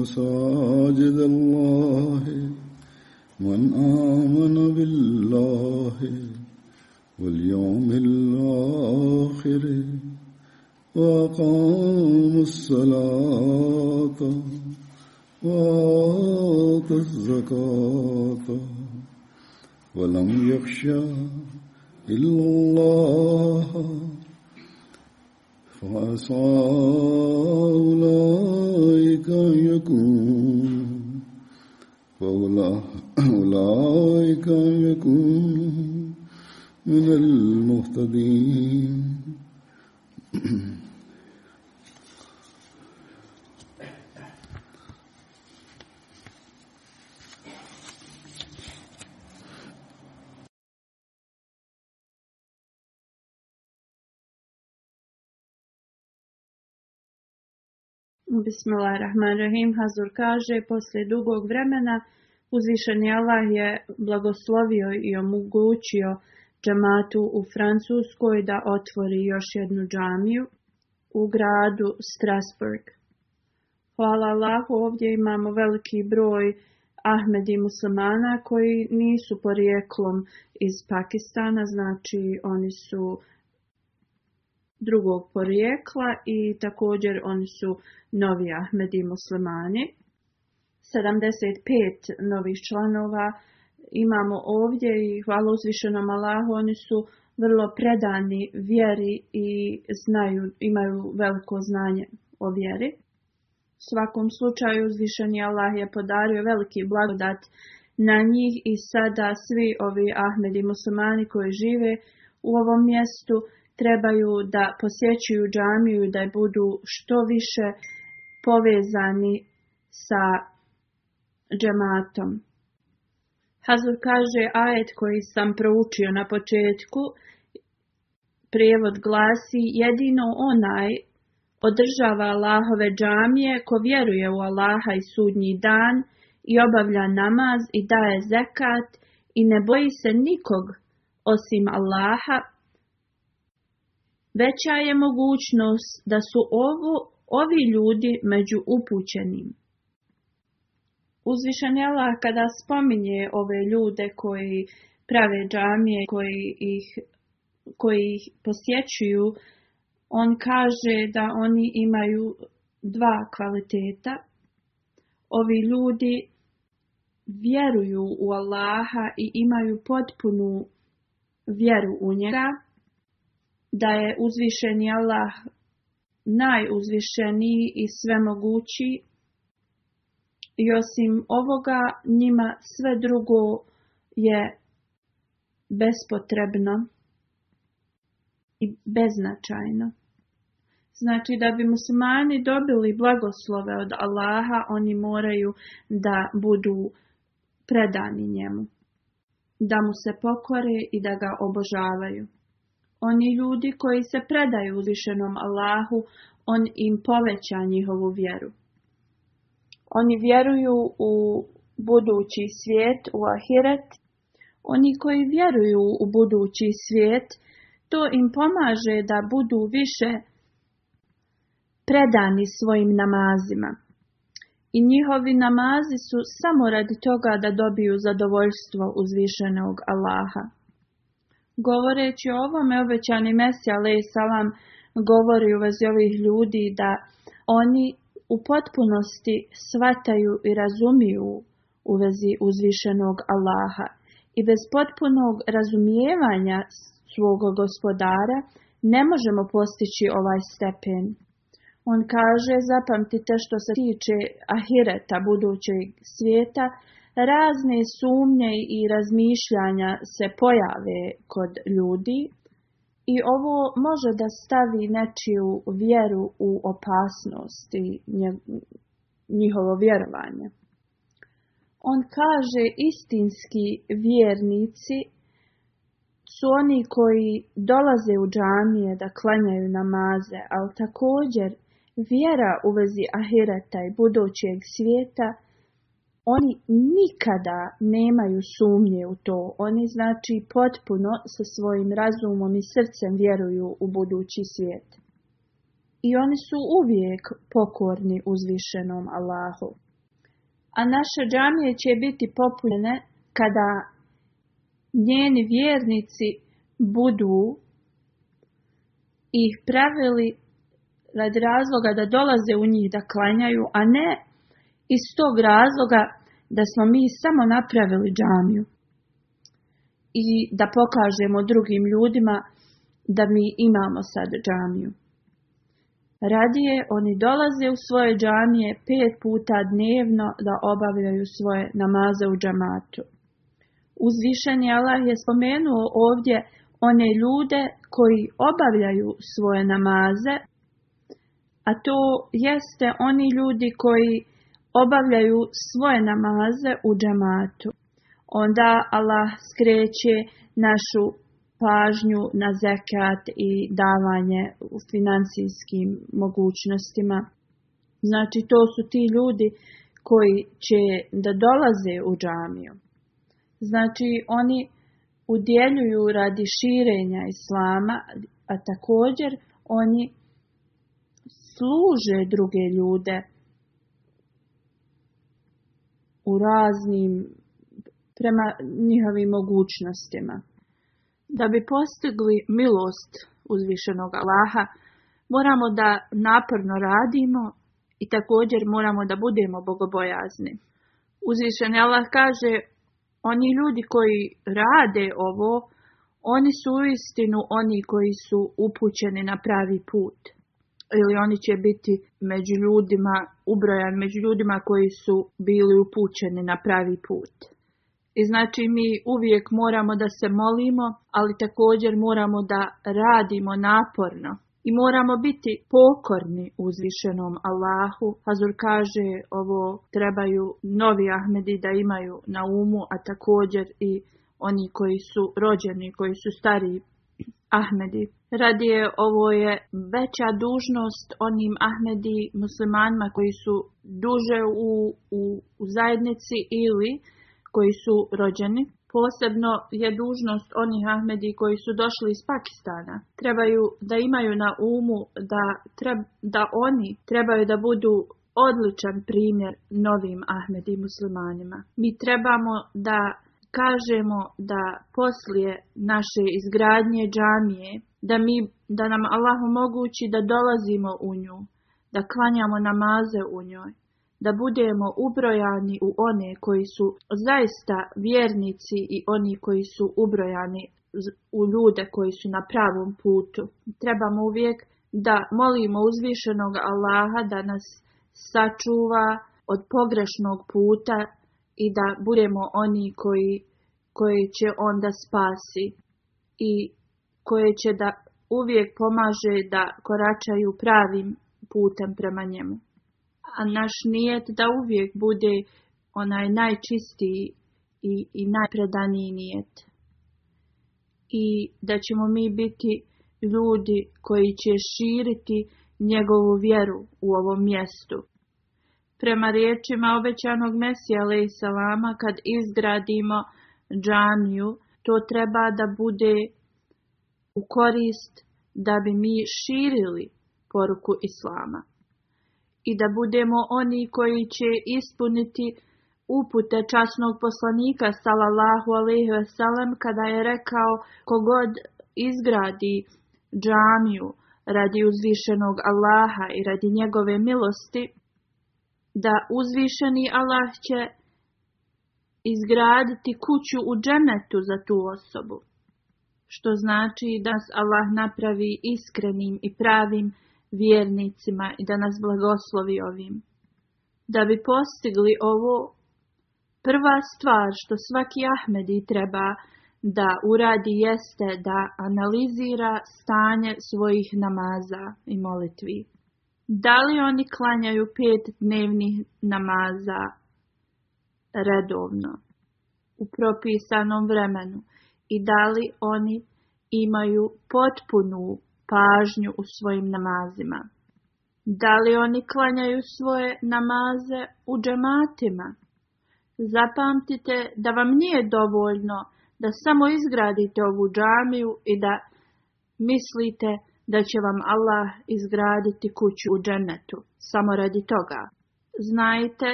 مساجد الله من آمن بالله واليوم الآخر وأقام الصلاة وآتى الزكاة ولم يخشى إلا الله فأسعى أولئك ذلك يكون فأولئك يكون من المهتدين rahim, Hazur kaže, poslije dugog vremena uzvišeni Allah je blagoslovio i omogućio džamatu u Francuskoj da otvori još jednu džamiju u gradu Strasburg. Hvala Allahu, ovdje imamo veliki broj Ahmedi muslimana koji nisu porijeklom iz Pakistana, znači oni su drugog porijekla i također oni su novi Ahmedi muslimani. 75 novih članova imamo ovdje i hvala uzvišenom Allahu, oni su vrlo predani vjeri i znaju, imaju veliko znanje o vjeri. U svakom slučaju uzvišeni Allah je podario veliki blagodat na njih i sada svi ovi Ahmedi muslimani koji žive u ovom mjestu trebaju da posjećuju džamiju da da budu što više povezani sa džematom. Hazur kaže ajet koji sam proučio na početku, prijevod glasi jedino onaj održava Allahove džamije ko vjeruje u Allaha i sudnji dan i obavlja namaz i daje zekat i ne boji se nikog osim Allaha veća je mogućnost da su ovo, ovi ljudi među upućenim. Uzvišen kada spominje ove ljude koji prave džamije, koji ih, koji ih posjećuju, on kaže da oni imaju dva kvaliteta. Ovi ljudi vjeruju u Allaha i imaju potpunu vjeru u njega, da je uzvišeni Allah najuzvišeniji i svemogući i osim ovoga njima sve drugo je bespotrebno i beznačajno. Znači da bi muslimani dobili blagoslove od Allaha, oni moraju da budu predani njemu, da mu se pokore i da ga obožavaju. Oni ljudi koji se predaju uzvišenom Allahu, on im poveća njihovu vjeru. Oni vjeruju u budući svijet, u ahiret. Oni koji vjeruju u budući svijet, to im pomaže da budu više predani svojim namazima. I njihovi namazi su samo radi toga da dobiju zadovoljstvo uzvišenog Allaha. Govoreći o ovome, obećani Mesija, ale i salam, govori u vezi ovih ljudi da oni u potpunosti svataju i razumiju u vezi uzvišenog Allaha i bez potpunog razumijevanja svog gospodara ne možemo postići ovaj stepen. On kaže, zapamtite što se tiče ahireta budućeg svijeta, razne sumnje i razmišljanja se pojave kod ljudi i ovo može da stavi nečiju vjeru u opasnost i njihovo vjerovanje. On kaže istinski vjernici su oni koji dolaze u džamije da klanjaju namaze, ali također vjera u vezi ahireta i budućeg svijeta – oni nikada nemaju sumnje u to. Oni znači potpuno sa svojim razumom i srcem vjeruju u budući svijet. I oni su uvijek pokorni uzvišenom Allahu. A naše džamije će biti popunjene kada njeni vjernici budu ih pravili rad razloga da dolaze u njih da klanjaju, a ne iz tog razloga da smo mi samo napravili džamiju i da pokažemo drugim ljudima da mi imamo sad džamiju. Radije oni dolaze u svoje džamije pet puta dnevno da obavljaju svoje namaze u džamatu. Uzvišeni Allah je spomenuo ovdje one ljude koji obavljaju svoje namaze, a to jeste oni ljudi koji obavljaju svoje namaze u džamatu. Onda Allah skreće našu pažnju na zekat i davanje u financijskim mogućnostima. Znači to su ti ljudi koji će da dolaze u džamiju. Znači oni udjeljuju radi širenja islama, a također oni služe druge ljude u raznim, prema njihovim mogućnostima. Da bi postigli milost uzvišenog Allaha, moramo da naporno radimo i također moramo da budemo bogobojazni. Uzvišen Allah kaže, oni ljudi koji rade ovo, oni su u istinu oni koji su upućeni na pravi put. Ili oni će biti među ljudima, ubrojan među ljudima koji su bili upućeni na pravi put. I znači mi uvijek moramo da se molimo, ali također moramo da radimo naporno. I moramo biti pokorni uzvišenom Allahu. Hazur kaže ovo trebaju novi Ahmedi da imaju na umu, a također i oni koji su rođeni, koji su stari Ahmedi. Radije ovo je veća dužnost onim Ahmedi muslimanima koji su duže u, u, u zajednici ili koji su rođeni. Posebno je dužnost onih Ahmedi koji su došli iz Pakistana. Trebaju da imaju na umu da, treb, da oni trebaju da budu odličan primjer novim Ahmedi muslimanima. Mi trebamo da kažemo da poslije naše izgradnje džamije, da, mi, da nam Allah omogući da dolazimo u nju, da klanjamo namaze u njoj, da budemo ubrojani u one koji su zaista vjernici i oni koji su ubrojani u ljude koji su na pravom putu. Trebamo uvijek da molimo uzvišenog Allaha da nas sačuva od pogrešnog puta i da budemo oni koji, koji će onda spasi i koje će da uvijek pomaže da koračaju pravim putem prema njemu. A naš nijet da uvijek bude onaj najčistiji i, i najpredaniji nijet. I da ćemo mi biti ljudi koji će širiti njegovu vjeru u ovom mjestu prema riječima obećanog Mesija Salama, kad izgradimo džamiju, to treba da bude u korist da bi mi širili poruku Islama i da budemo oni koji će ispuniti upute časnog poslanika salallahu alaihi wasalam kada je rekao kogod izgradi džamiju radi uzvišenog Allaha i radi njegove milosti, da uzvišeni Allah će izgraditi kuću u dženetu za tu osobu. Što znači da nas Allah napravi iskrenim i pravim vjernicima i da nas blagoslovi ovim. Da bi postigli ovo, prva stvar što svaki Ahmedi treba da uradi jeste da analizira stanje svojih namaza i molitvi. Da li oni klanjaju pet dnevnih namaza redovno u propisanom vremenu i da li oni imaju potpunu pažnju u svojim namazima? Da li oni klanjaju svoje namaze u džematima? Zapamtite da vam nije dovoljno da samo izgradite ovu džamiju i da mislite da će vam Allah izgraditi kuću u džennetu, samo radi toga. Znajte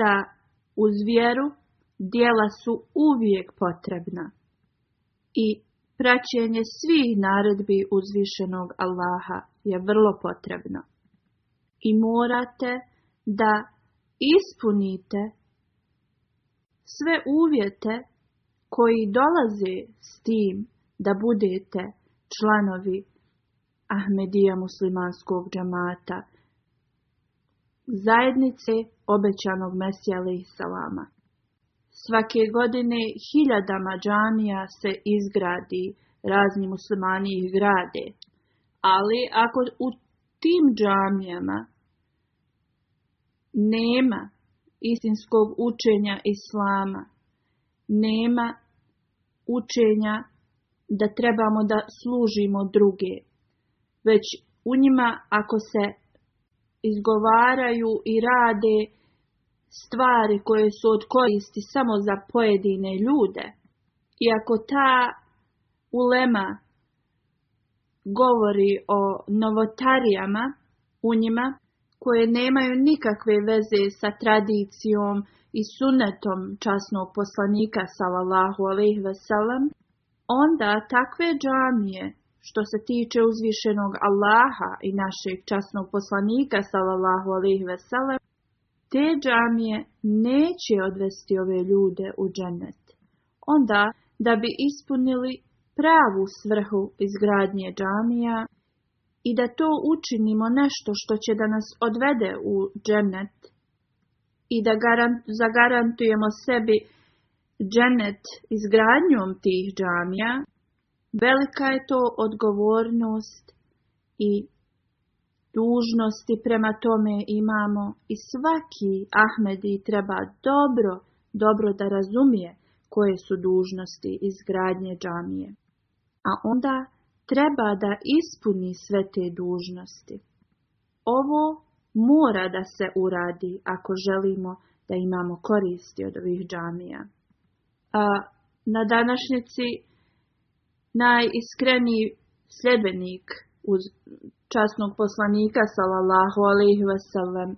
da uz vjeru dijela su uvijek potrebna i praćenje svih naredbi uzvišenog Allaha je vrlo potrebno. I morate da ispunite sve uvjete koji dolaze s tim da budete članovi Ahmedija muslimanskog džamata, zajednice obećanog Mesija salama. Svake godine hiljadama džamija se izgradi, razni muslimani ih grade, ali ako u tim džamijama nema istinskog učenja islama, nema učenja da trebamo da služimo druge, već u njima ako se izgovaraju i rade stvari koje su od koristi samo za pojedine ljude, i ako ta ulema govori o novotarijama u njima, koje nemaju nikakve veze sa tradicijom i sunetom časnog poslanika Salallahu alaihi ve onda takve džamije što se tiče uzvišenog Allaha i našeg časnog poslanika sallallahu alejhi ve te džamije neće odvesti ove ljude u džennet. Onda da bi ispunili pravu svrhu izgradnje džamija i da to učinimo nešto što će da nas odvede u džennet i da garant, zagarantujemo sebi džennet izgradnjom tih džamija, Velika je to odgovornost i dužnosti, prema tome imamo i svaki Ahmedi treba dobro, dobro da razumije koje su dužnosti izgradnje džamije. A onda treba da ispuni sve te dužnosti. Ovo mora da se uradi ako želimo da imamo koristi od ovih džamija. A na današnjici najiskreniji sljedbenik uz časnog poslanika sallallahu ve sellem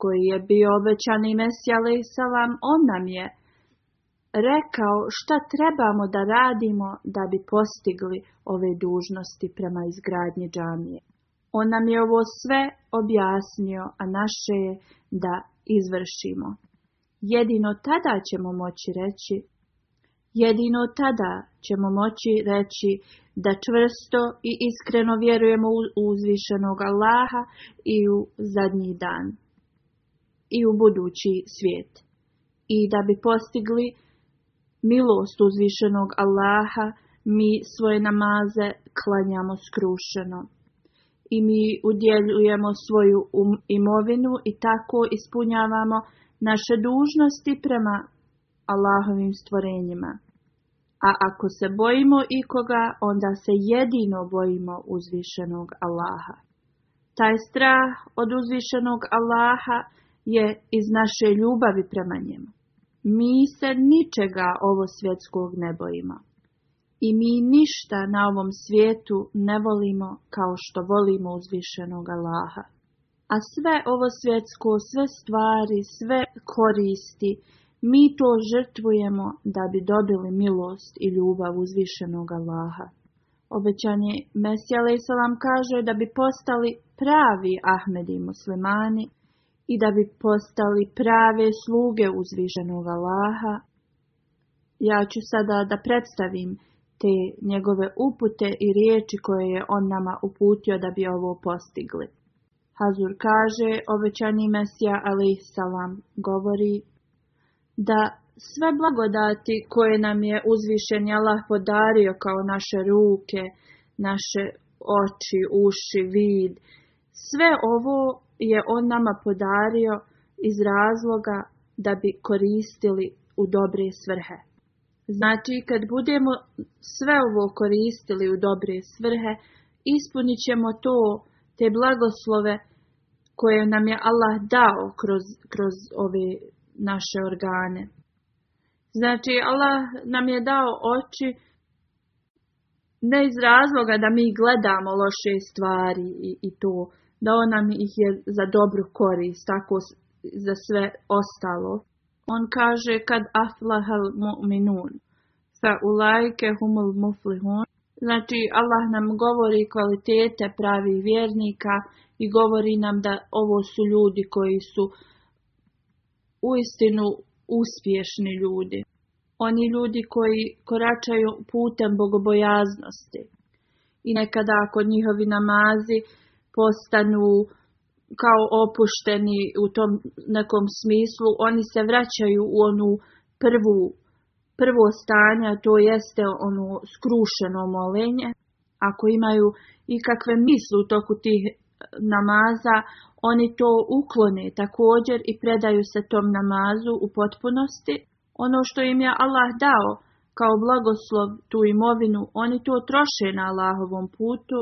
koji je bio obećani Mesija alejhi salam, on nam je rekao šta trebamo da radimo da bi postigli ove dužnosti prema izgradnji džamije. On nam je ovo sve objasnio, a naše je da izvršimo. Jedino tada ćemo moći reći Jedino tada ćemo moći reći da čvrsto i iskreno vjerujemo u uzvišenog Allaha i u zadnji dan i u budući svijet. I da bi postigli milost uzvišenog Allaha, mi svoje namaze klanjamo skrušeno. I mi udjeljujemo svoju um, imovinu i tako ispunjavamo naše dužnosti prema Allahovim stvorenjima. A ako se bojimo ikoga, onda se jedino bojimo uzvišenog Allaha. Taj strah od uzvišenog Allaha je iz naše ljubavi prema njemu. Mi se ničega ovo svjetskog ne bojimo. I mi ništa na ovom svijetu ne volimo kao što volimo uzvišenog Allaha. A sve ovo svjetsko, sve stvari, sve koristi mi to žrtvujemo da bi dobili milost i ljubav uzvišenog Allaha. Obećanje Mesija Salam kaže da bi postali pravi Ahmedi muslimani i da bi postali prave sluge uzvišenog Allaha. Ja ću sada da predstavim te njegove upute i riječi koje je on nama uputio da bi ovo postigli. Hazur kaže, obećani Mesija A.S. govori, da sve blagodati koje nam je uzvišen Allah podario kao naše ruke, naše oči, uši, vid, sve ovo je on nama podario iz razloga da bi koristili u dobre svrhe. Znači, kad budemo sve ovo koristili u dobre svrhe, ispunit ćemo to, te blagoslove koje nam je Allah dao kroz, kroz ove naše organe. Znači, Allah nam je dao oči ne iz razloga da mi gledamo loše stvari i, i to, da on nam ih je za dobru korist, tako za sve ostalo. On kaže kad aflahal mu'minun, sa ulajke humul muflihun. Znači, Allah nam govori kvalitete pravi vjernika i govori nam da ovo su ljudi koji su uistinu uspješni ljudi. Oni ljudi koji koračaju putem bogobojaznosti. I nekada ako njihovi namazi postanu kao opušteni u tom nekom smislu, oni se vraćaju u onu prvu, prvo stanje, to jeste ono skrušeno molenje. Ako imaju ikakve misli u toku tih namaza, oni to uklone također i predaju se tom namazu u potpunosti, ono što im je Allah dao kao blagoslov tu imovinu, oni to troše na Allahovom putu,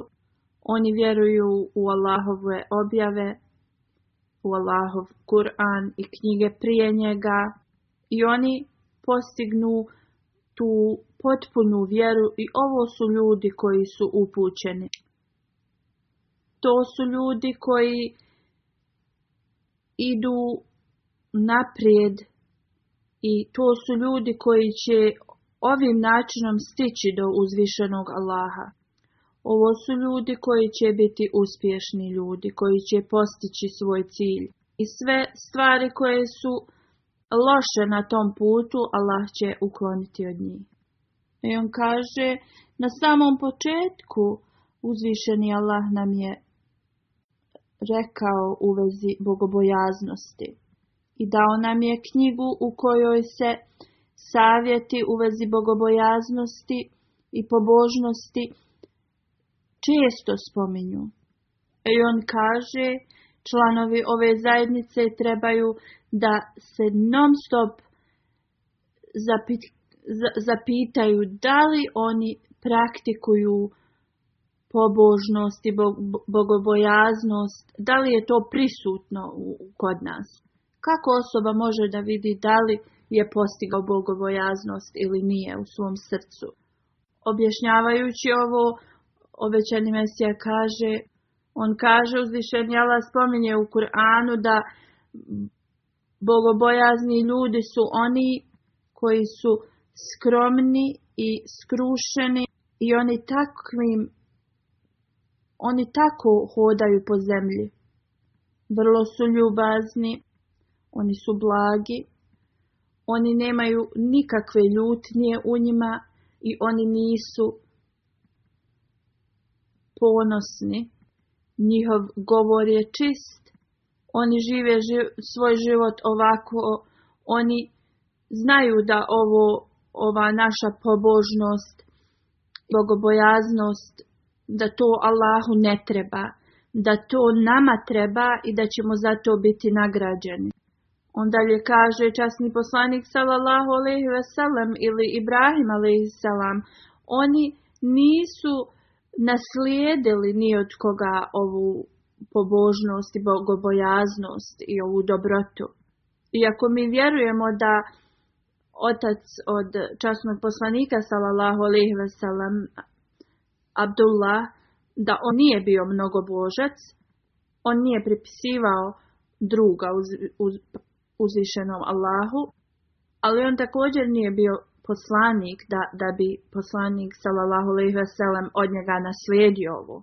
oni vjeruju u Allahove objave, u Allahov Kur'an i knjige prije njega i oni postignu tu potpunu vjeru i ovo su ljudi koji su upućeni. To su ljudi koji idu naprijed i to su ljudi koji će ovim načinom stići do uzvišenog Allaha. Ovo su ljudi koji će biti uspješni ljudi, koji će postići svoj cilj. I sve stvari koje su loše na tom putu, Allah će ukloniti od njih. I on kaže, na samom početku uzvišeni Allah nam je rekao u vezi bogobojaznosti i dao nam je knjigu u kojoj se savjeti u vezi bogobojaznosti i pobožnosti često spominju. I on kaže, članovi ove zajednice trebaju da se non stop zapitaju da li oni praktikuju pobožnost i bogobojaznost, da li je to prisutno kod nas? Kako osoba može da vidi da li je postigao bogobojaznost ili nije u svom srcu? Objašnjavajući ovo, obećani Mesija kaže, on kaže uzvišen jala spominje u Kur'anu da bogobojazni ljudi su oni koji su skromni i skrušeni i oni takvim oni tako hodaju po zemlji. Vrlo su ljubazni, oni su blagi, oni nemaju nikakve ljutnje u njima i oni nisu ponosni. Njihov govor je čist, oni žive svoj život ovako, oni znaju da ovo ova naša pobožnost, bogobojaznost da to Allahu ne treba, da to nama treba i da ćemo za to biti nagrađeni. On dalje kaže časni poslanik sallallahu alejhi ve sellem ili Ibrahim alejhi selam, oni nisu naslijedili ni od koga ovu pobožnost i bogobojaznost i ovu dobrotu. Iako mi vjerujemo da otac od časnog poslanika sallallahu alejhi ve Abdullah da on nije bio božac on nije pripisivao druga uzvišenom Allahu, ali on također nije bio poslanik da, da bi poslanik sallallahu alejhi ve od njega naslijedio ovo.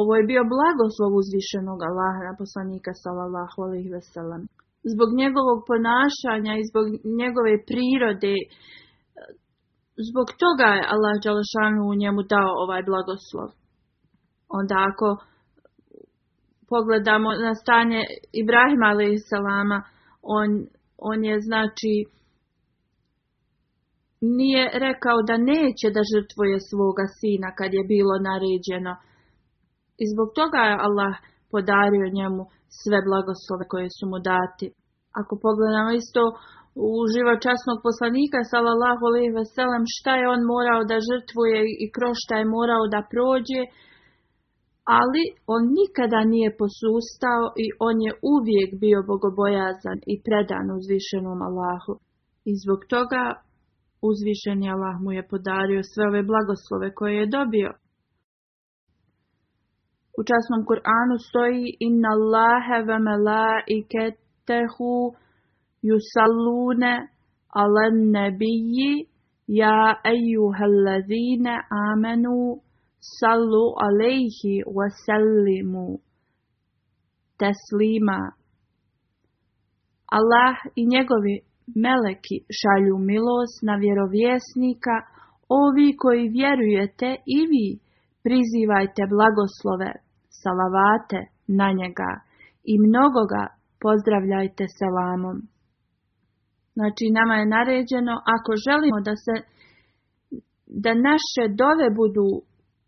Ovo je bio blagoslov uzvišenog Allaha na poslanika sallallahu alejhi ve Zbog njegovog ponašanja i zbog njegove prirode Zbog toga je Allah u njemu dao ovaj blagoslov. Onda ako pogledamo na stanje Ibrahima a.s. On, on je znači nije rekao da neće da žrtvoje svoga sina kad je bilo naređeno. I zbog toga je Allah podario njemu sve blagoslove koje su mu dati. Ako pogledamo isto u život časnog poslanika sallallahu alejhi ve šta je on morao da žrtvuje i kroz šta je morao da prođe ali on nikada nije posustao i on je uvijek bio bogobojazan i predan uzvišenom Allahu i zbog toga uzvišeni Allah mu je podario sve ove blagoslove koje je dobio u časnom Kur'anu stoji inna Allahe ve tehu yusallune ala nebiji ja أيها amenu sallu صلوا wasallimu wasallimu, teslima. Allah i njegovi meleki šalju milost na vjerovjesnika, ovi koji vjerujete i vi prizivajte blagoslove, salavate na njega i mnogoga pozdravljajte selamom. Znači nama je naređeno ako želimo da se da naše dove budu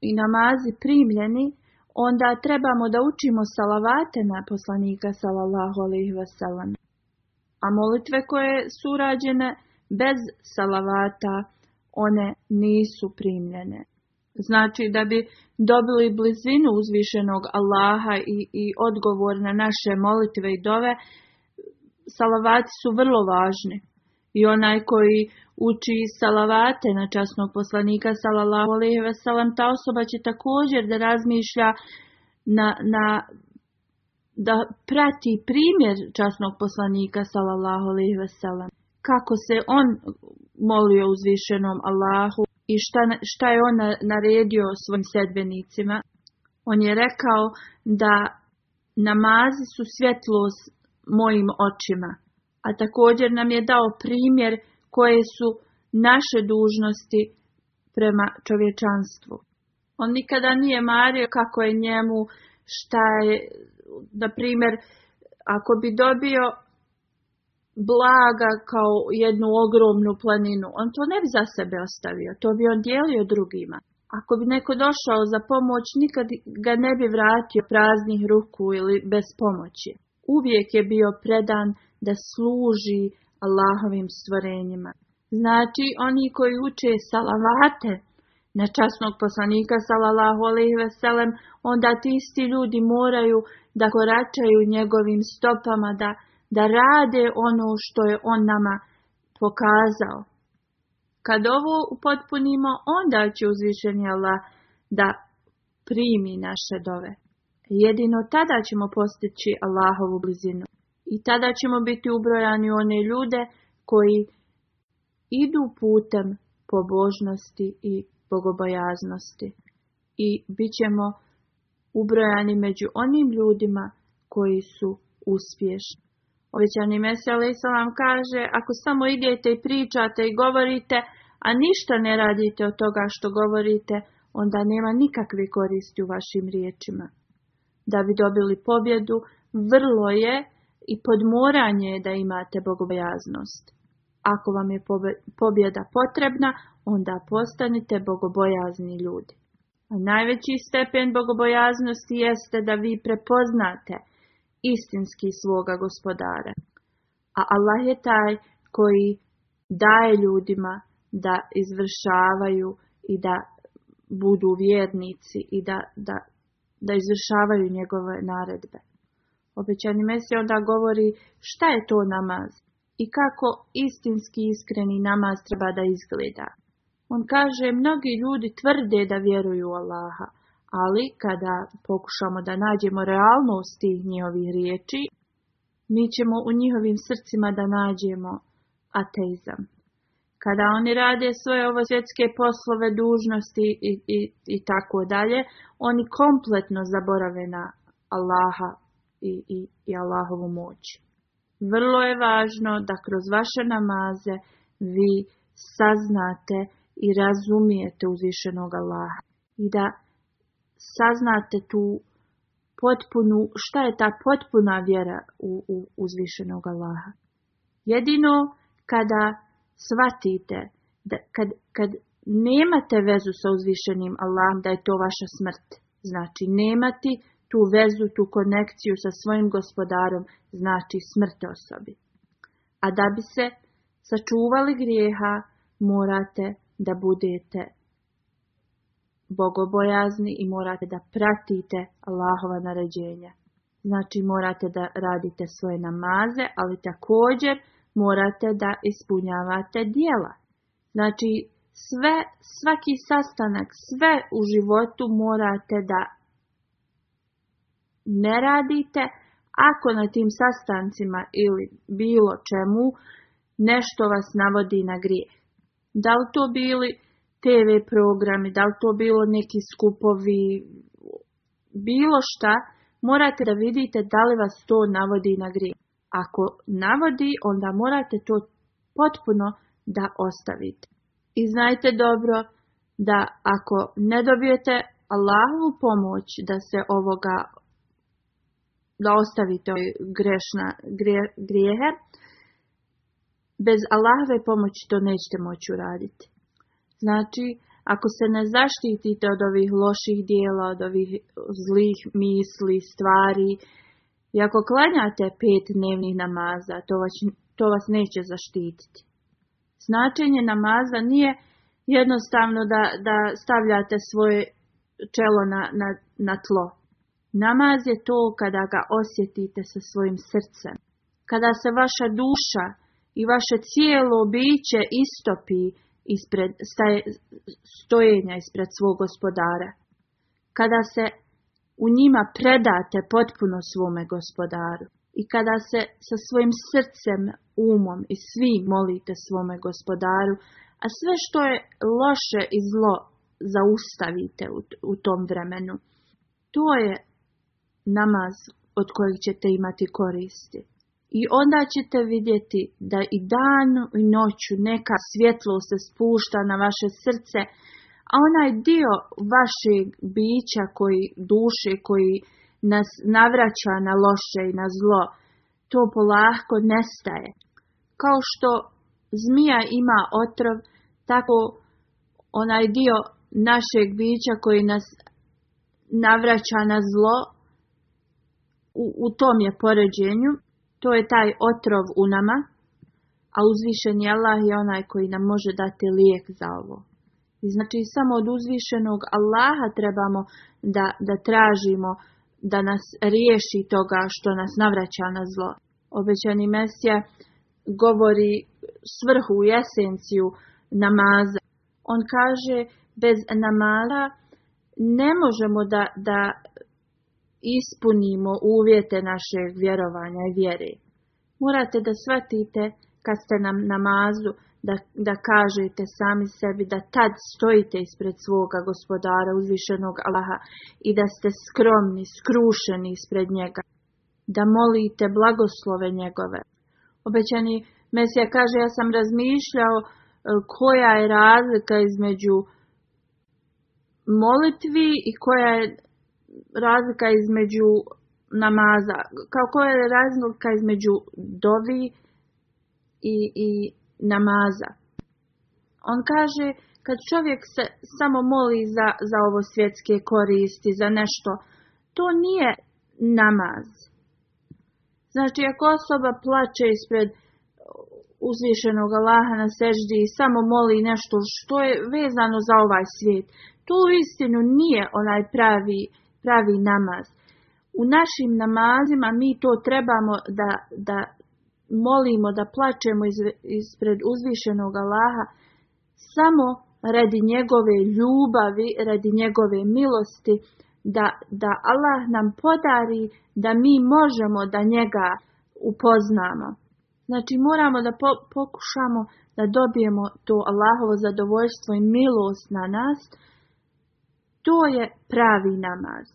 i namazi primljeni, onda trebamo da učimo salavate na poslanika sallallahu alejhi ve A molitve koje su rađene bez salavata one nisu primljene. Znači da bi dobili blizinu uzvišenog Allaha i, i odgovor na naše molitve i dove, salavati su vrlo važni. I onaj koji uči salavate na časnog poslanika salalahu alaihi veselam, ta osoba će također da razmišlja na, na, da prati primjer časnog poslanika salalahu alaihi veselam. Kako se on molio uzvišenom Allahu i šta, šta je on naredio svojim sedbenicima. On je rekao da namazi su svjetlost mojim očima. A također nam je dao primjer koje su naše dužnosti prema čovječanstvu. On nikada nije mario kako je njemu, šta je, na primjer, ako bi dobio blaga kao jednu ogromnu planinu, on to ne bi za sebe ostavio, to bi on dijelio drugima. Ako bi neko došao za pomoć, nikad ga ne bi vratio praznih ruku ili bez pomoći uvijek je bio predan da služi Allahovim stvorenjima. Znači, oni koji uče salavate na časnog poslanika salalahu alaihi veselem, onda ti isti ljudi moraju da koračaju njegovim stopama, da, da rade ono što je on nama pokazao. Kad ovo upotpunimo, onda će uzvišeni Allah da primi naše dove. Jedino tada ćemo postići Allahovu blizinu i tada ćemo biti ubrojani one ljude koji idu putem pobožnosti i bogobojaznosti i bit ćemo ubrojani među onim ljudima koji su uspješni. Ovećani Mesija vam kaže, ako samo idete i pričate i govorite, a ništa ne radite od toga što govorite, onda nema nikakve koristi u vašim riječima da bi dobili pobjedu, vrlo je i podmoranje da imate bogobojaznost. Ako vam je pobjeda potrebna, onda postanite bogobojazni ljudi. A najveći stepen bogobojaznosti jeste da vi prepoznate istinski svoga gospodara. A Allah je taj koji daje ljudima da izvršavaju i da budu vjernici i da, da da izvršavaju njegove naredbe. Obećani Mesija onda govori šta je to namaz i kako istinski iskreni namaz treba da izgleda. On kaže, mnogi ljudi tvrde da vjeruju u Allaha, ali kada pokušamo da nađemo realnost tih njihovih riječi, mi ćemo u njihovim srcima da nađemo ateizam kada oni rade svoje ovo svjetske poslove, dužnosti i, i, i tako dalje, oni kompletno zaborave na Allaha i, i, i Allahovu moć. Vrlo je važno da kroz vaše namaze vi saznate i razumijete uzvišenog Allaha i da saznate tu potpunu, šta je ta potpuna vjera u, u uzvišenog Allaha. Jedino kada shvatite da kad, kad nemate vezu sa uzvišenim Allahom, da je to vaša smrt. Znači, nemati tu vezu, tu konekciju sa svojim gospodarom, znači smrt osobi. A da bi se sačuvali grijeha, morate da budete bogobojazni i morate da pratite Allahova naređenja. Znači, morate da radite svoje namaze, ali također morate da ispunjavate dijela. Znači, sve, svaki sastanak, sve u životu morate da ne radite. Ako na tim sastancima ili bilo čemu nešto vas navodi na grijeh. Da li to bili TV programi, da li to bilo neki skupovi, bilo šta, morate da vidite da li vas to navodi na grije. Ako navodi, onda morate to potpuno da ostavite. I znajte dobro da ako ne dobijete Allahovu pomoć da se ovoga da ostavite grešna grije, grijehe, bez Allahove pomoći to nećete moći uraditi. Znači, ako se ne zaštitite od ovih loših dijela, od ovih zlih misli, stvari, i ako klanjate pet dnevnih namaza, to vas, to vas neće zaštititi. Značenje namaza nije jednostavno da, da stavljate svoje čelo na, na, na tlo. Namaz je to kada ga osjetite sa svojim srcem. Kada se vaša duša i vaše cijelo biće istopi ispred staje, stojenja ispred svog gospodara. Kada se u njima predate potpuno svome gospodaru i kada se sa svojim srcem, umom i svi molite svome gospodaru, a sve što je loše i zlo zaustavite u, tom vremenu. To je namaz od kojeg ćete imati koristi. I onda ćete vidjeti da i danu i noću neka svjetlo se spušta na vaše srce a onaj dio vašeg bića koji duše koji nas navraća na loše i na zlo, to polako nestaje. Kao što zmija ima otrov, tako onaj dio našeg bića koji nas navraća na zlo, u, u tom je poređenju, to je taj otrov u nama, a uzvišen je Allah je onaj koji nam može dati lijek za ovo znači samo od uzvišenog Allaha trebamo da, da tražimo da nas riješi toga što nas navraća na zlo. Obećani Mesija govori svrhu i esenciju namaza. On kaže bez namala ne možemo da, da ispunimo uvjete našeg vjerovanja i vjere. Morate da shvatite kad ste nam namazu da, da kažete sami sebi da tad stojite ispred svoga gospodara uzvišenog Allaha i da ste skromni, skrušeni ispred njega, da molite blagoslove njegove. Obećani Mesija kaže, ja sam razmišljao e, koja je razlika između molitvi i koja je razlika između namaza, kao koja je razlika između dovi i, i namaza. On kaže, kad čovjek se samo moli za, za ovo svjetske koristi, za nešto, to nije namaz. Znači, ako osoba plaće ispred uzvišenog Allaha na seždi i samo moli nešto što je vezano za ovaj svijet, to u istinu nije onaj pravi, pravi namaz. U našim namazima mi to trebamo da, da molimo, da plačemo ispred uzvišenog Allaha samo radi njegove ljubavi, radi njegove milosti, da, da Allah nam podari da mi možemo da njega upoznamo. Znači moramo da pokušamo da dobijemo to Allahovo zadovoljstvo i milost na nas. To je pravi namaz.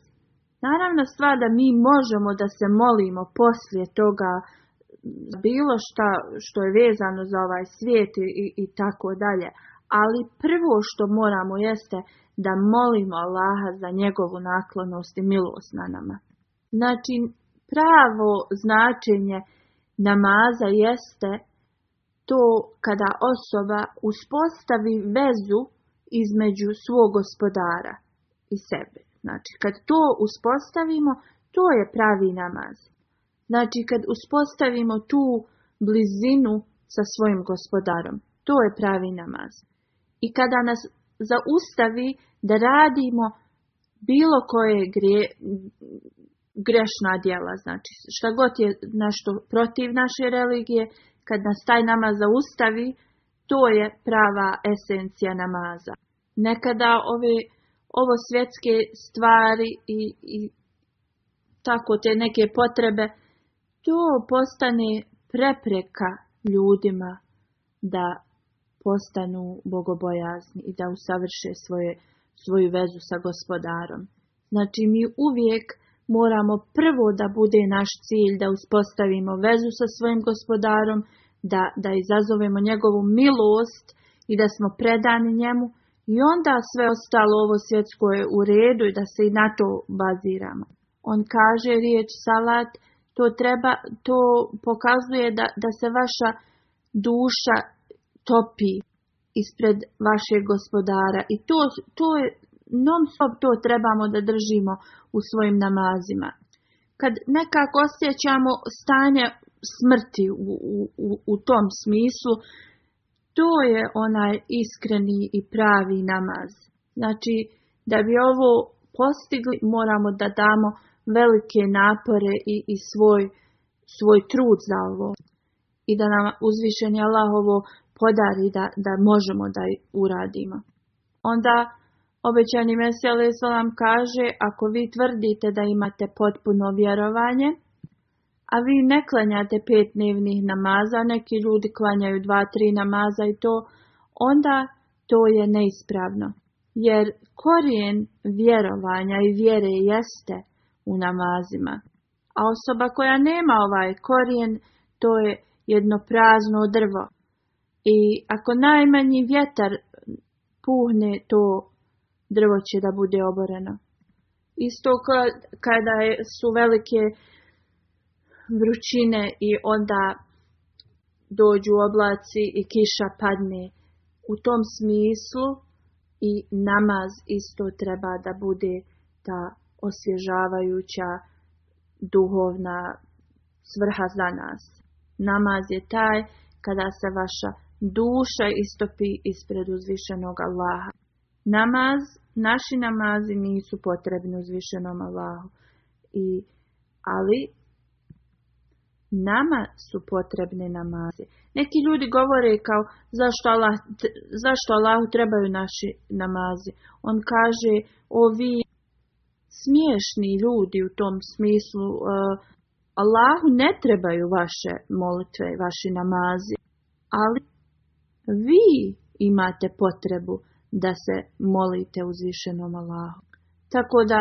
Naravno stvar da mi možemo da se molimo poslije toga bilo šta što je vezano za ovaj svijet i, i tako dalje. Ali prvo što moramo jeste da molimo Allaha za njegovu naklonost i milost na nama. Znači, pravo značenje namaza jeste to kada osoba uspostavi vezu između svog gospodara i sebe. Znači, kad to uspostavimo, to je pravi namaz. Znači kad uspostavimo tu blizinu sa svojim gospodarom, to je pravi namaz. I kada nas zaustavi da radimo bilo koje grešna djela, znači šta god je nešto protiv naše religije, kad nas taj namaz zaustavi, to je prava esencija namaza. Nekada ove, ovo svjetske stvari i, i tako te neke potrebe to postane prepreka ljudima da postanu bogobojazni i da usavrše svoje, svoju vezu sa gospodarom. Znači mi uvijek moramo prvo da bude naš cilj da uspostavimo vezu sa svojim gospodarom, da, da izazovemo njegovu milost i da smo predani njemu i onda sve ostalo ovo svjetsko je u redu i da se i na to baziramo. On kaže riječ salat to, treba, to pokazuje da, da se vaša duša topi ispred vašeg gospodara. I to, to je, non stop to trebamo da držimo u svojim namazima. Kad nekako osjećamo stanje smrti u, u, u tom smislu, to je onaj iskreni i pravi namaz. Znači, da bi ovo postigli, moramo da damo velike napore i, i svoj, svoj trud za ovo. I da nam uzvišenje Allah ovo podari da, da možemo da uradimo. Onda obećani Mesija Lesalam kaže, ako vi tvrdite da imate potpuno vjerovanje, a vi ne klanjate pet dnevnih namaza, neki ljudi klanjaju dva, tri namaza i to, onda to je neispravno. Jer korijen vjerovanja i vjere jeste u namazima. A osoba koja nema ovaj korijen, to je jedno prazno drvo. I ako najmanji vjetar puhne, to drvo će da bude oboreno. Isto kada su velike vrućine i onda dođu oblaci i kiša padne. U tom smislu i namaz isto treba da bude ta osvježavajuća duhovna svrha za nas. Namaz je taj kada se vaša duša istopi ispred uzvišenog Allaha. Namaz, naši namazi nisu potrebni uzvišenom Allahu. I, ali nama su potrebne namazi. Neki ljudi govore kao zašto, Allah, zašto Allahu trebaju naši namazi. On kaže ovi smiješni ljudi u tom smislu. E, Allahu ne trebaju vaše molitve i vaši namazi, ali vi imate potrebu da se molite uzvišenom Allahu. Tako da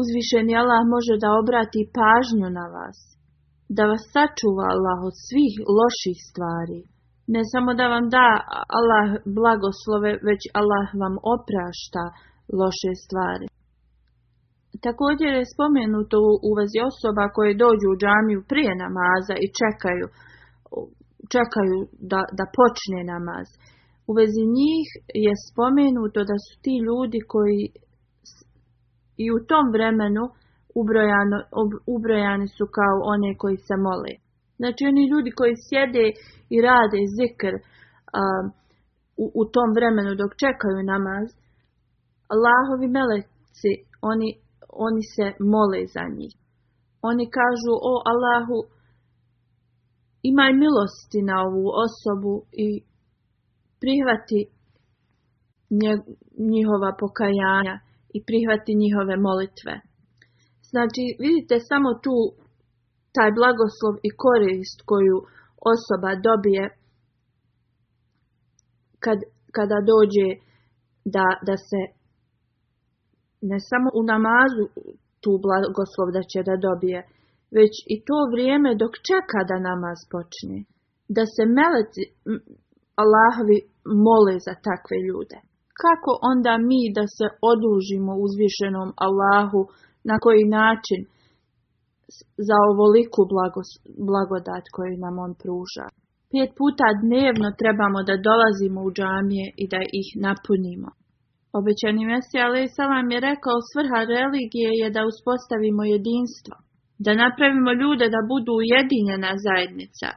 uzvišeni Allah može da obrati pažnju na vas, da vas sačuva Allah od svih loših stvari. Ne samo da vam da Allah blagoslove, već Allah vam oprašta loše stvari. Također je spomenuto u vezi osoba koje dođu u džamiju prije namaza i čekaju, čekaju da, da počne namaz. U vezi njih je spomenuto da su ti ljudi koji i u tom vremenu ubrojani su kao one koji se mole. Znači oni ljudi koji sjede i rade zikr u, u tom vremenu dok čekaju namaz, Allahovi meleci, oni oni se mole za njih. Oni kažu, o Allahu, imaj milosti na ovu osobu i prihvati njihova pokajanja i prihvati njihove molitve. Znači, vidite samo tu taj blagoslov i korist koju osoba dobije kad, kada dođe da, da se ne samo u namazu tu blagoslov da će da dobije, već i to vrijeme dok čeka da namaz počne, da se meleci Allahovi mole za takve ljude. Kako onda mi da se odužimo uzvišenom Allahu, na koji način, za ovoliku blagos, blagodat koju nam on pruža. Pet puta dnevno trebamo da dolazimo u džamije i da ih napunimo. Obećani Mesija vam je rekao svrha religije je da uspostavimo jedinstvo, da napravimo ljude da budu ujedinjena zajednica.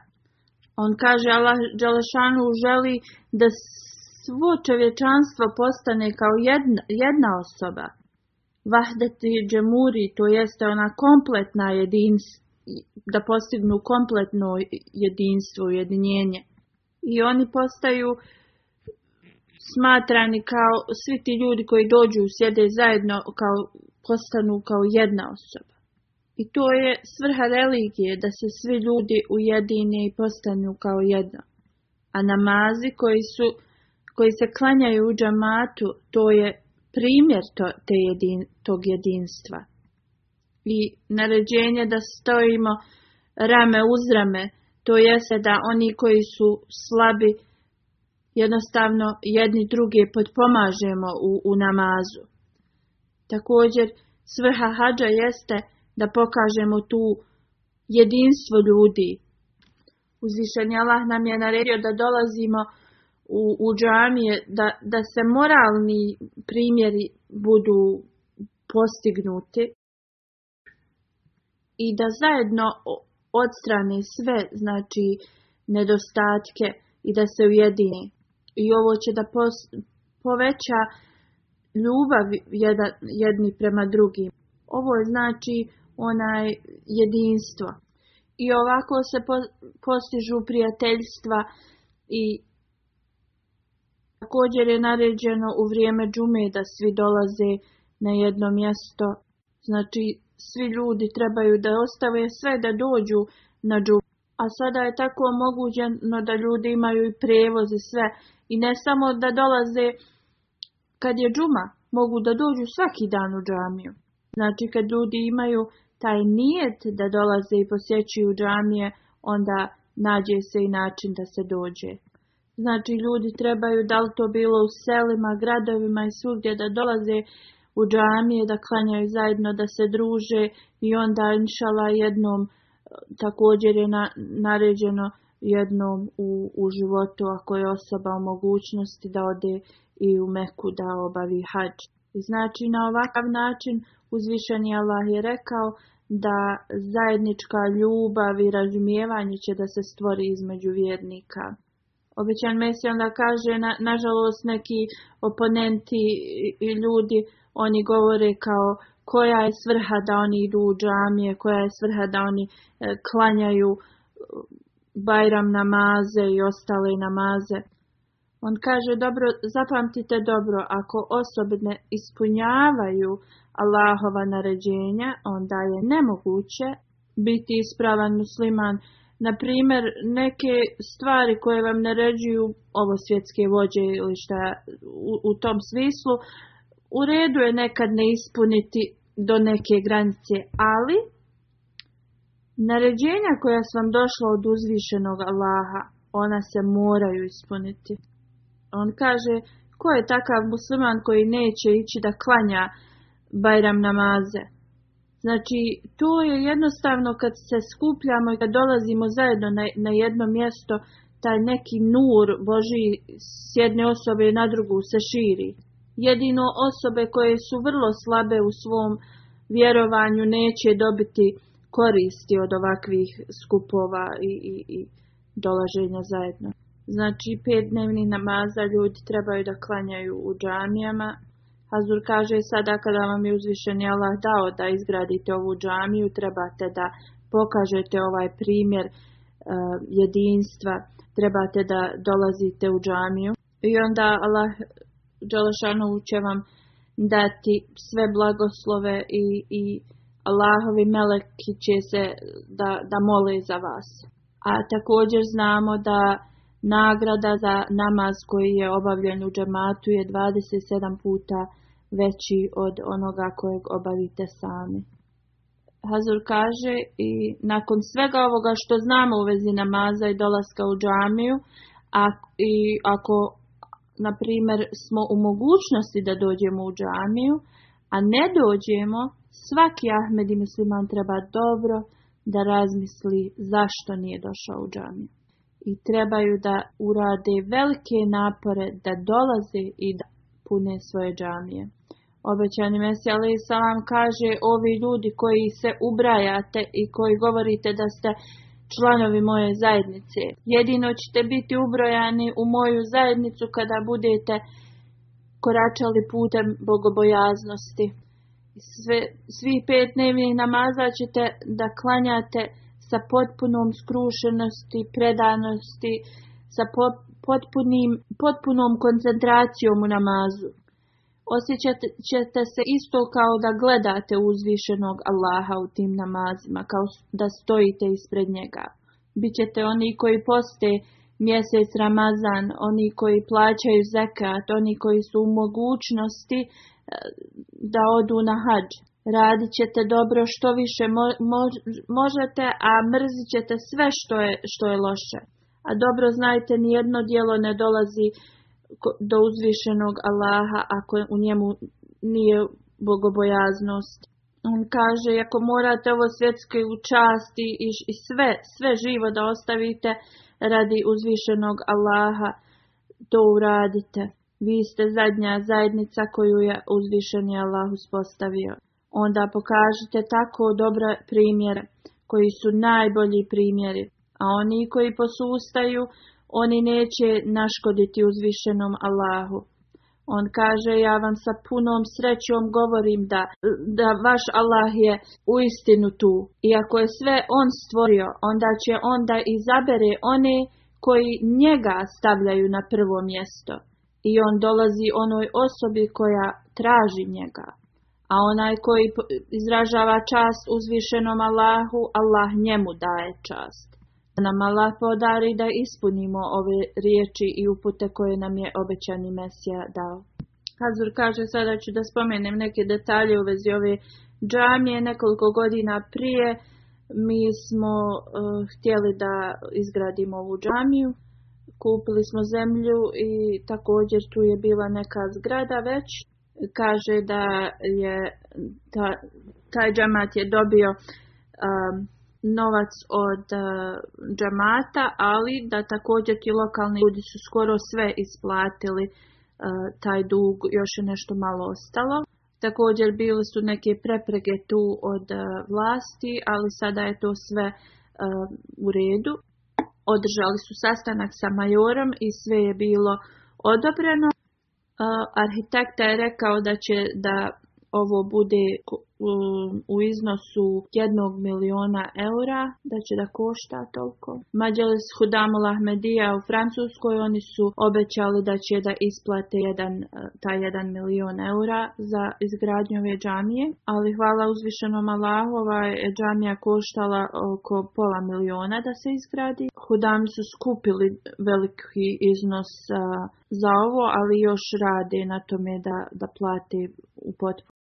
On kaže Allah želi da svo čovječanstvo postane kao jedna, jedna osoba. Vahdati džemuri, to jeste ona kompletna jedinstvo, da postignu kompletno jedinstvo, ujedinjenje. I oni postaju smatrani kao svi ti ljudi koji dođu sjede zajedno kao postanu kao jedna osoba. I to je svrha religije da se svi ljudi ujedine i postanu kao jedna. A namazi koji su koji se klanjaju u džamatu, to je primjer to, te tog jedinstva. I naređenje da stojimo rame uz rame, to jeste da oni koji su slabi jednostavno jedni druge potpomažemo u, u namazu. Također, svrha hađa jeste da pokažemo tu jedinstvo ljudi. Uzvišen Allah nam je naredio da dolazimo u, u džamije, da, da se moralni primjeri budu postignuti i da zajedno odstrane sve, znači, nedostatke i da se ujedini i ovo će da poveća ljubav jedan, jedni prema drugim. Ovo znači onaj jedinstvo. I ovako se postižu prijateljstva i također je naređeno u vrijeme džume da svi dolaze na jedno mjesto. Znači svi ljudi trebaju da ostave sve da dođu na džumu. A sada je tako omogućeno da ljudi imaju i prevoz i sve i ne samo da dolaze kad je džuma, mogu da dođu svaki dan u džamiju. Znači kad ljudi imaju taj nijet da dolaze i posjećuju džamije, onda nađe se i način da se dođe. Znači ljudi trebaju, da li to bilo u selima, gradovima i svugdje, da dolaze u džamije, da klanjaju zajedno, da se druže i onda inšala jednom e, također je na, naređeno jednom u, životu ako je osoba u mogućnosti da ode i u Meku da obavi hađ. znači na ovakav način uzvišeni Allah je rekao da zajednička ljubav i razumijevanje će da se stvori između vjernika. Obećan Mesija onda kaže, nažalost neki oponenti i ljudi, oni govore kao koja je svrha da oni idu u džamije, koja je svrha da oni e, klanjaju Bajram namaze i ostale namaze. On kaže, dobro, zapamtite dobro, ako osobe ispunjavaju Allahova naređenja, onda je nemoguće biti ispravan musliman. Na primjer, neke stvari koje vam naređuju ovo svjetske vođe ili šta u, tom smislu, u redu je nekad ne ispuniti do neke granice, ali Naređenja koja su vam došla od uzvišenog Allaha, ona se moraju ispuniti. On kaže, ko je takav musliman koji neće ići da klanja Bajram namaze? Znači, to je jednostavno kad se skupljamo i kad dolazimo zajedno na, na jedno mjesto, taj neki nur Boži s jedne osobe na drugu se širi. Jedino osobe koje su vrlo slabe u svom vjerovanju neće dobiti koristi od ovakvih skupova i, i, i dolaženja zajedno. Znači, pet namaza ljudi trebaju da klanjaju u džamijama. Hazur kaže sada kada vam je uzvišen Allah dao da izgradite ovu džamiju, trebate da pokažete ovaj primjer eh, jedinstva, trebate da dolazite u džamiju. I onda Allah Đalašanu će vam dati sve blagoslove i, i Allahovi meleki će se da, da mole za vas. A također znamo da nagrada za namaz koji je obavljen u džamatu je 27 puta veći od onoga kojeg obavite sami. Hazur kaže i nakon svega ovoga što znamo u vezi namaza i dolaska u džamiju, a, i ako na primjer smo u mogućnosti da dođemo u džamiju, a ne dođemo, svaki Ahmed i musliman treba dobro da razmisli zašto nije došao u džamiju. I trebaju da urade velike napore da dolaze i da pune svoje džamije. Obećani Mesija kaže ovi ljudi koji se ubrajate i koji govorite da ste članovi moje zajednice. Jedino ćete biti ubrojani u moju zajednicu kada budete koračali putem bogobojaznosti. Svi svi pet dnevnih namaza ćete da klanjate sa potpunom skrušenosti, predanosti, sa potpunim, potpunom koncentracijom u namazu. Osjećat ćete se isto kao da gledate uzvišenog Allaha u tim namazima, kao da stojite ispred njega. Bićete oni koji poste mjesec Ramazan, oni koji plaćaju zekat, oni koji su u mogućnosti e, da odu na hađ. Radit ćete dobro što više možete, a mrzit ćete sve što je, što je loše. A dobro znajte, nijedno dijelo ne dolazi do uzvišenog Allaha ako u njemu nije bogobojaznost. On kaže, ako morate ovo svjetske učasti i, i sve, sve živo da ostavite, radi uzvišenog Allaha to uradite. Vi ste zadnja zajednica koju je uzvišeni Allah uspostavio. Onda pokažite tako dobra primjere, koji su najbolji primjeri, a oni koji posustaju, oni neće naškoditi uzvišenom Allahu. On kaže, ja vam sa punom srećom govorim da, da vaš Allah je u istinu tu. I ako je sve on stvorio, onda će onda izabere one koji njega stavljaju na prvo mjesto. I on dolazi onoj osobi koja traži njega. A onaj koji izražava čast uzvišenom Allahu, Allah njemu daje čast nam Allah podari da ispunimo ove riječi i upute koje nam je obećani Mesija dao. Hazur kaže, sada ću da spomenem neke detalje u vezi ove džamije. Nekoliko godina prije mi smo e, htjeli da izgradimo ovu džamiju. Kupili smo zemlju i također tu je bila neka zgrada već. Kaže da je ta, taj džamat je dobio novac od e, džamata, ali da također ti lokalni ljudi su skoro sve isplatili e, taj dug, još je nešto malo ostalo. Također bile su neke preprege tu od e, vlasti, ali sada je to sve u redu. Održali su sastanak sa majorom i sve je bilo odobreno. Arhitekta je rekao da će da ovo bude Um, u iznosu jednog miliona eura, da će da košta toliko. Mađalis Hudamul Ahmedija u Francuskoj, oni su obećali da će da isplate jedan, eh, taj jedan milion eura za izgradnju ove džamije, ali hvala uzvišenom Allahu, ova džamija koštala oko pola miliona da se izgradi. Hudam su skupili veliki iznos eh, za ovo, ali još rade na tome da, da plate u potpuno.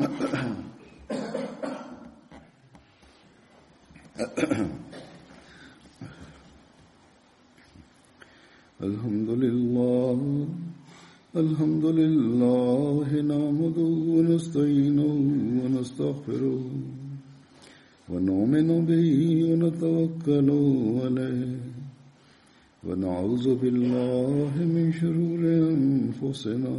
الحمد لله الحمد لله نعمد ونستعين ونستغفره ونؤمن به ونتوكل عليه ونعوذ بالله من شرور انفسنا